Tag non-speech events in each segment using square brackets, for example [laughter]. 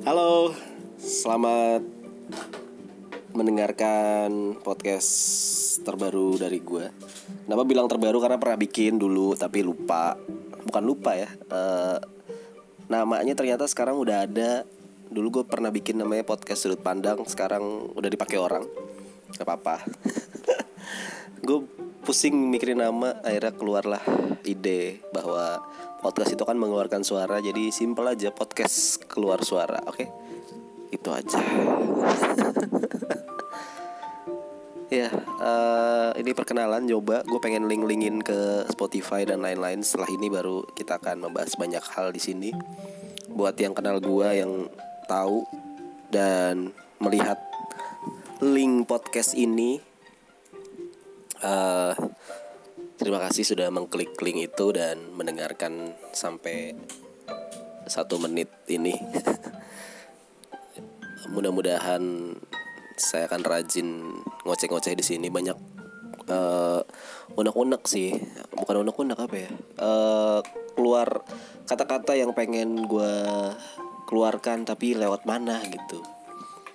Halo, selamat mendengarkan podcast terbaru dari gue. Kenapa bilang terbaru karena pernah bikin dulu tapi lupa. Bukan lupa ya. eh, namanya ternyata sekarang udah ada. Dulu gue pernah bikin namanya podcast sudut pandang. Sekarang udah dipakai orang. Gak apa-apa. [laughs] gue pusing mikirin nama. Akhirnya keluarlah ide bahwa podcast itu kan mengeluarkan suara. Jadi simple aja podcast keluar suara. Oke, itu aja. [laughs] Ya, eh, ini perkenalan coba gue pengen link-linkin ke Spotify dan lain-lain. Setelah ini baru kita akan membahas banyak hal di sini. Buat yang kenal gue yang tahu dan melihat link podcast ini, eh terima kasih sudah mengklik link itu dan mendengarkan sampai satu menit ini. [laughs] Mudah-mudahan saya akan rajin ngoceh-ngoceh di sini. Banyak eh unek-unek sih. Bukan unek-unek apa ya? Eh keluar kata-kata yang pengen gue keluarkan tapi lewat mana gitu.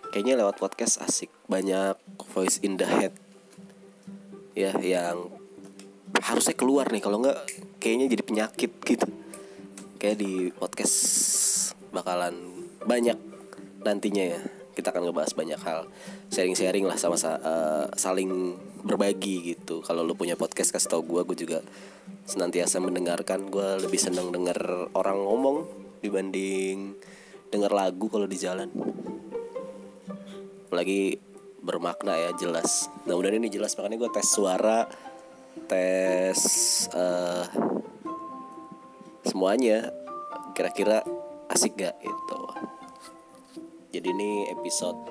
Kayaknya lewat podcast asik. Banyak voice in the head ya yang harusnya keluar nih kalau nggak kayaknya jadi penyakit gitu. Kayak di podcast bakalan banyak nantinya ya. Kita akan ngebahas banyak hal. Sharing-sharing lah sama sa- eh, saling berbagi gitu. Kalau lu punya podcast kasih tau gue gue juga senantiasa mendengarkan. Gue lebih senang denger orang ngomong dibanding denger lagu kalau di jalan. Apalagi bermakna ya jelas. Nah udah ini jelas makanya gue tes suara tes eh semuanya. Kira-kira asik gak itu jadi ini episode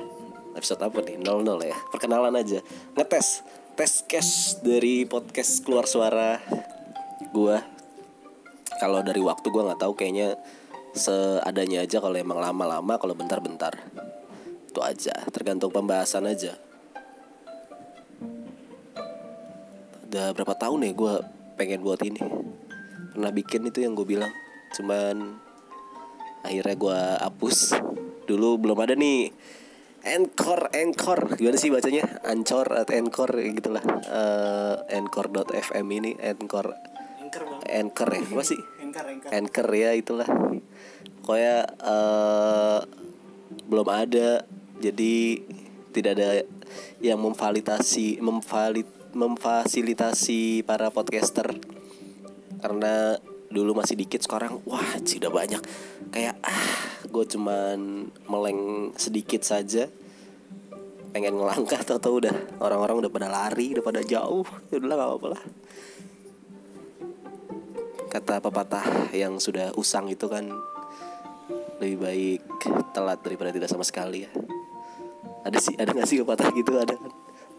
episode apa nih? 00 ya? Perkenalan aja. Ngetes tes cash dari podcast keluar suara gua. Kalau dari waktu gua nggak tahu kayaknya seadanya aja kalau emang lama-lama kalau bentar-bentar itu aja tergantung pembahasan aja. Udah berapa tahun ya gua pengen buat ini. Pernah bikin itu yang gue bilang cuman akhirnya gua hapus. Dulu belum ada nih Anchor, Anchor, gimana sih bacanya? Ancor atau Anchor gitulah. Eh Anchor.fm ini Anchor, Anchor bang. Anchor ya, apa sih? Anchor Anchor. Anchor ya itulah. Pokoknya eh belum ada, jadi tidak ada yang memvalidasi, memvalid, memfasilitasi para podcaster. Karena dulu masih dikit sekarang wah sih udah banyak. Kayak ah gue cuman meleng sedikit saja. Pengen ngelangkah tau tau udah orang-orang udah pada lari udah pada jauh. Ya udahlah gak apa-apa lah. Kata pepatah yang sudah usang itu kan lebih baik telat daripada tidak sama sekali ya ada sih ada nggak sih pepatah gitu? Ada kan?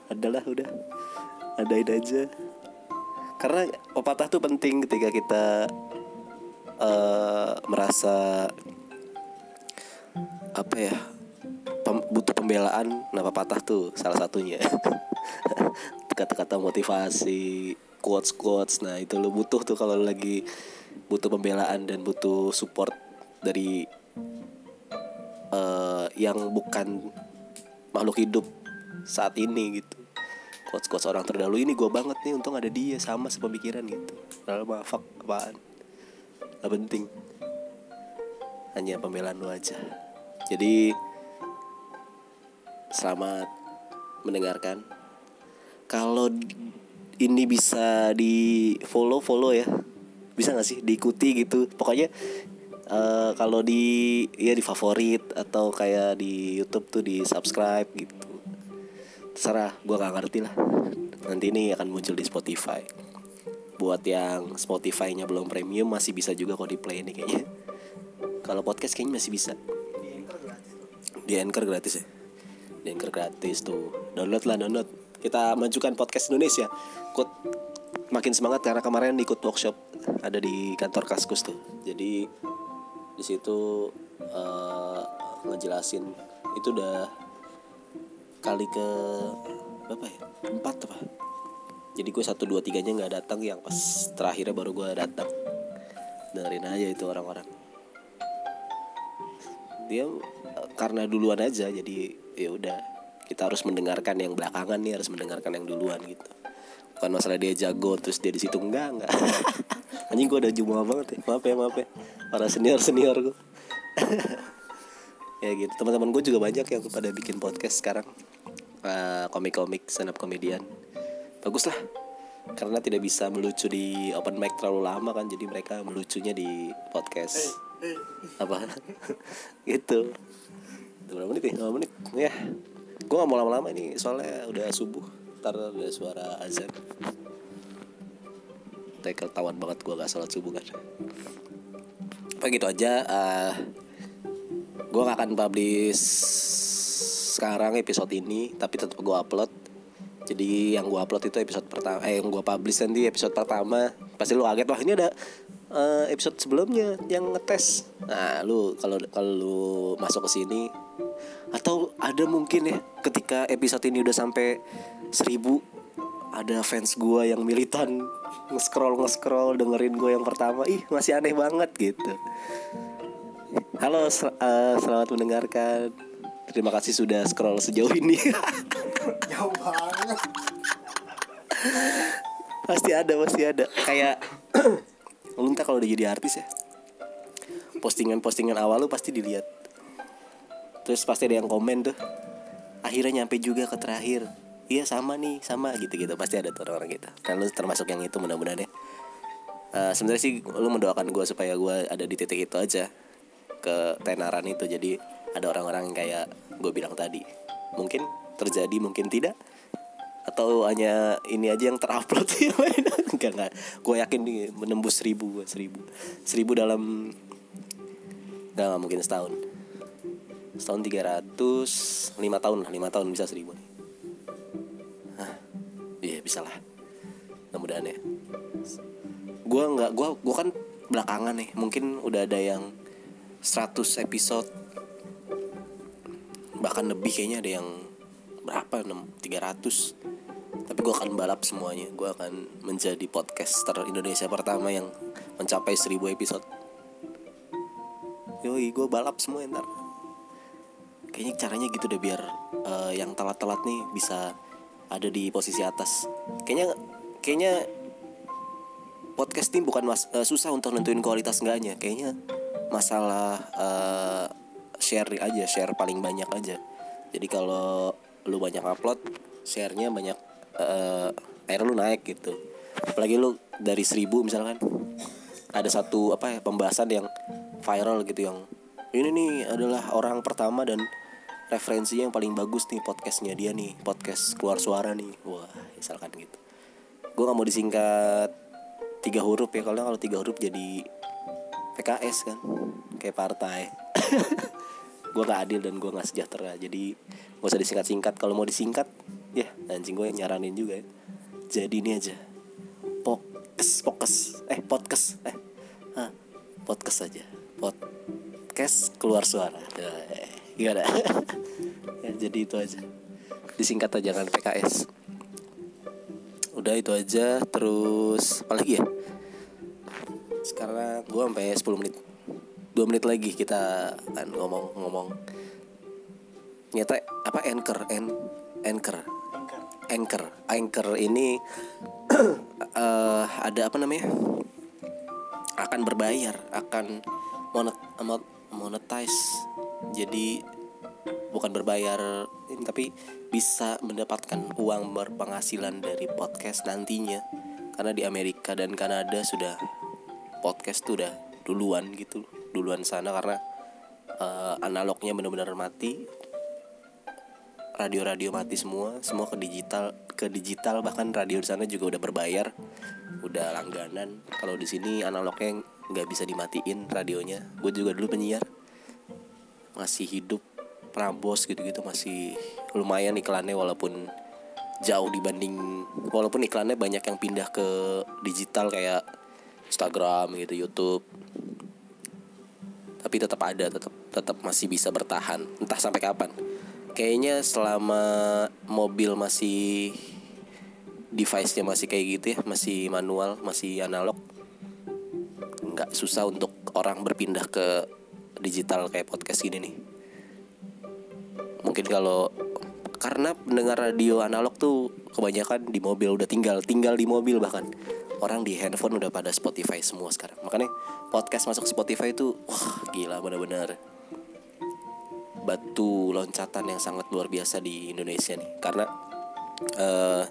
Adalah udah. Adain aja. Karena pepatah tuh penting ketika kita eh merasa apa ya pem- butuh pembelaan. Nah pepatah tuh salah satunya. [laughs] Kata-kata motivasi quotes quotes nah itu lo butuh tuh kalau lagi butuh pembelaan dan butuh support dari eh yang bukan makhluk hidup saat ini gitu. Quotes quotes orang terdahulu ini gue banget nih untung ada dia sama sepemikiran gitu. Lalu fuck apaan? Gak penting. Hanya pembelaan lu aja. Jadi selamat mendengarkan. Kalau ini bisa di follow follow ya. Bisa nggak sih diikuti gitu? Pokoknya eh, kalau di ya di favorit atau kayak di YouTube tuh di subscribe gitu. Terserah gue gak ngerti lah. Nanti ini akan muncul di Spotify. Buat yang Spotify-nya belum premium masih bisa juga kok di play nih kayaknya. Kalau podcast kayaknya masih bisa. Di Anchor gratis. Ya? Di Anchor gratis tuh. Download lah download. Kita majukan podcast Indonesia. Kut makin semangat karena kemarin ikut workshop ada di kantor Kaskus tuh. Jadi di situ eh, ngejelasin itu udah kali ke berapa ya? Empat apa? Jadi gue satu dua tiganya nggak datang yang pas terakhirnya baru gue datang. Dengerin aja itu orang-orang. Dia eh, karena duluan aja jadi ya udah kita harus mendengarkan yang belakangan nih harus mendengarkan yang duluan gitu bukan masalah dia jago terus dia di situ enggak enggak. [laughs] Anjing gue udah jumawa banget ya. Maaf ya maaf ya. Para senior senior gue ya gitu teman-teman gue juga banyak yang pada bikin podcast sekarang. Eh, komik-komik stand up comedian. Bagus lah karena tidak bisa melucu di open mic terlalu lama kan jadi mereka melucunya di podcast. Apa? [laughs] Gitu. Berapa menit ya? 5 menit. Ya. Gue gak mau lama-lama ini soalnya udah subuh ntar ada suara azan. Tapi ketahuan banget gue gak salat subuh kan. Apa gitu aja eh gue gak akan publish sekarang episode ini tapi tetap gue upload. Jadi yang gue upload itu episode pertama eh yang gue publish nanti episode pertama. Pasti lu kaget wah ini ada eh, episode sebelumnya yang ngetes. Nah lu kalau kalau lu masuk ke sini atau ada mungkin ya ketika episode ini udah sampai seribu ada fans gue yang militan nge-scroll nge-scroll dengerin gue yang pertama ih masih aneh banget gitu. Halo sel- eh, selamat mendengarkan. Terima kasih sudah scroll sejauh ini. [laughs] Jauh banget. pasti ada pasti ada. Kayak [clears throat] lu entah kalau udah jadi artis ya. Postingan-postingan awal lu pasti dilihat terus pasti ada yang komen tuh akhirnya nyampe juga ke terakhir. Iya sama nih sama gitu gitu pasti ada tuh orang-orang gitu. Dan lu termasuk yang itu mudah-mudahan ya. Eh, sebenarnya sih lu mendoakan gue supaya gue ada di titik itu aja ke tenaran itu. Jadi ada orang-orang yang kayak gue bilang tadi mungkin terjadi mungkin tidak atau hanya ini aja yang terupload. [laughs] [laughs] Enggak enggak. Gue yakin nih menembus seribu seribu. Seribu dalam enggak mungkin setahun setahun tiga ratus lima tahun lah lima tahun bisa seribu nih. Iya bisa lah mudah-mudahan ya. Gue nggak gue gue kan belakangan nih mungkin udah ada yang 100 episode bahkan lebih kayaknya ada yang berapa 6 300 tapi gue akan balap semuanya. Gue akan menjadi podcaster Indonesia pertama yang mencapai 1000 episode. Yoi gue balap semua ntar kayaknya caranya gitu deh biar eh, yang telat-telat nih bisa ada di posisi atas. Kayaknya kayaknya podcast ini bukan mas, eh, susah untuk nentuin kualitas enggaknya. Kayaknya masalah eh, share aja share paling banyak aja. Jadi kalau lu banyak upload sharenya banyak eh akhirnya lu naik gitu. Apalagi lu dari seribu misalkan ada satu apa ya pembahasan yang viral gitu yang ini nih adalah orang pertama dan referensinya yang paling bagus nih podcastnya dia nih podcast keluar suara nih. Wah misalkan gitu. Gue nggak mau disingkat tiga huruf ya kalau kalau tiga huruf jadi PKS kan kayak partai. [laughs] Gue gak adil dan gue gak sejahtera jadi gak usah disingkat-singkat. Kalau mau disingkat ya anjing gue nyaranin juga ya. Jadi ini aja. Podcast podcast eh podcast eh. Hah, podcast aja. Podcast keluar suara. Eh, gimana [laughs] ya, jadi itu aja. Disingkat aja jangan PKS udah itu aja terus apa lagi ya? Sekarang gue sampai 10 menit. 2 menit lagi kita kan ngomong-ngomong nyata apa anchor en anchor? Anchor. anchor. Ini [clears throat] eh, ada apa namanya? Akan berbayar akan monet mo- monetize jadi bukan berbayar ini tapi bisa mendapatkan uang berpenghasilan dari podcast nantinya. Karena di Amerika dan Kanada sudah podcast tuh udah duluan gitu duluan sana karena eh, analognya benar-benar mati. Radio-radio mati semua semua ke digital ke digital bahkan radio di sana juga udah berbayar udah langganan. Kalau di sini analognya nggak bisa dimatiin radionya. Gue juga dulu penyiar masih hidup Prambos gitu-gitu masih lumayan iklannya walaupun jauh dibanding walaupun iklannya banyak yang pindah ke digital kayak Instagram gitu YouTube. Tapi tetap ada tetap tetap masih bisa bertahan. Entah sampai kapan. Kayaknya selama mobil masih device-nya masih kayak gitu ya masih manual masih analog nggak susah untuk orang berpindah ke digital kayak podcast gini nih. Mungkin kalau karena pendengar radio analog tuh kebanyakan di mobil udah tinggal tinggal di mobil bahkan. Orang di handphone udah pada Spotify semua sekarang. Makanya podcast masuk Spotify itu wah gila bener-bener. Batu loncatan yang sangat luar biasa di Indonesia nih. Karena eh,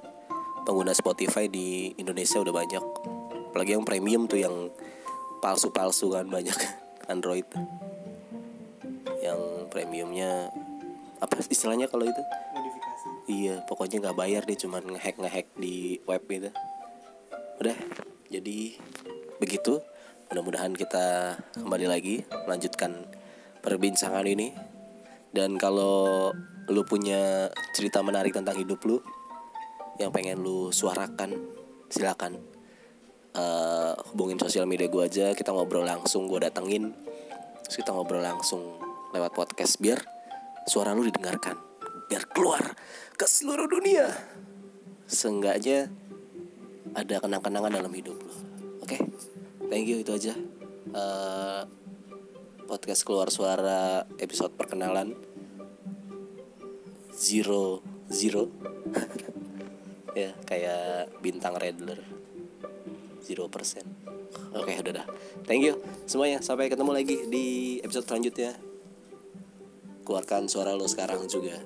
pengguna Spotify di Indonesia udah banyak. Apalagi yang premium tuh yang palsu-palsu kan banyak [laughs] Android premiumnya apa istilahnya kalau itu? Modifikasi. Iya pokoknya nggak bayar deh cuman ngehack ngehack di web gitu. Udah jadi begitu. Mudah-mudahan kita kembali lagi melanjutkan perbincangan ini. Dan kalau lu punya cerita menarik tentang hidup lu yang pengen lu suarakan silakan eh, hubungin sosial media gue aja. Kita ngobrol langsung gue datengin. Terus kita ngobrol langsung lewat podcast biar suara lu didengarkan. Biar keluar ke seluruh dunia. Seenggaknya ada kenang-kenangan dalam hidup lo oke? Thank you itu aja. Eh, podcast keluar suara episode perkenalan. Zero zero. [laughs] Ya kayak bintang Redler zero persen. Oke udah dah. Thank you semuanya. Sampai ketemu lagi di episode selanjutnya keluarkan suara lo sekarang juga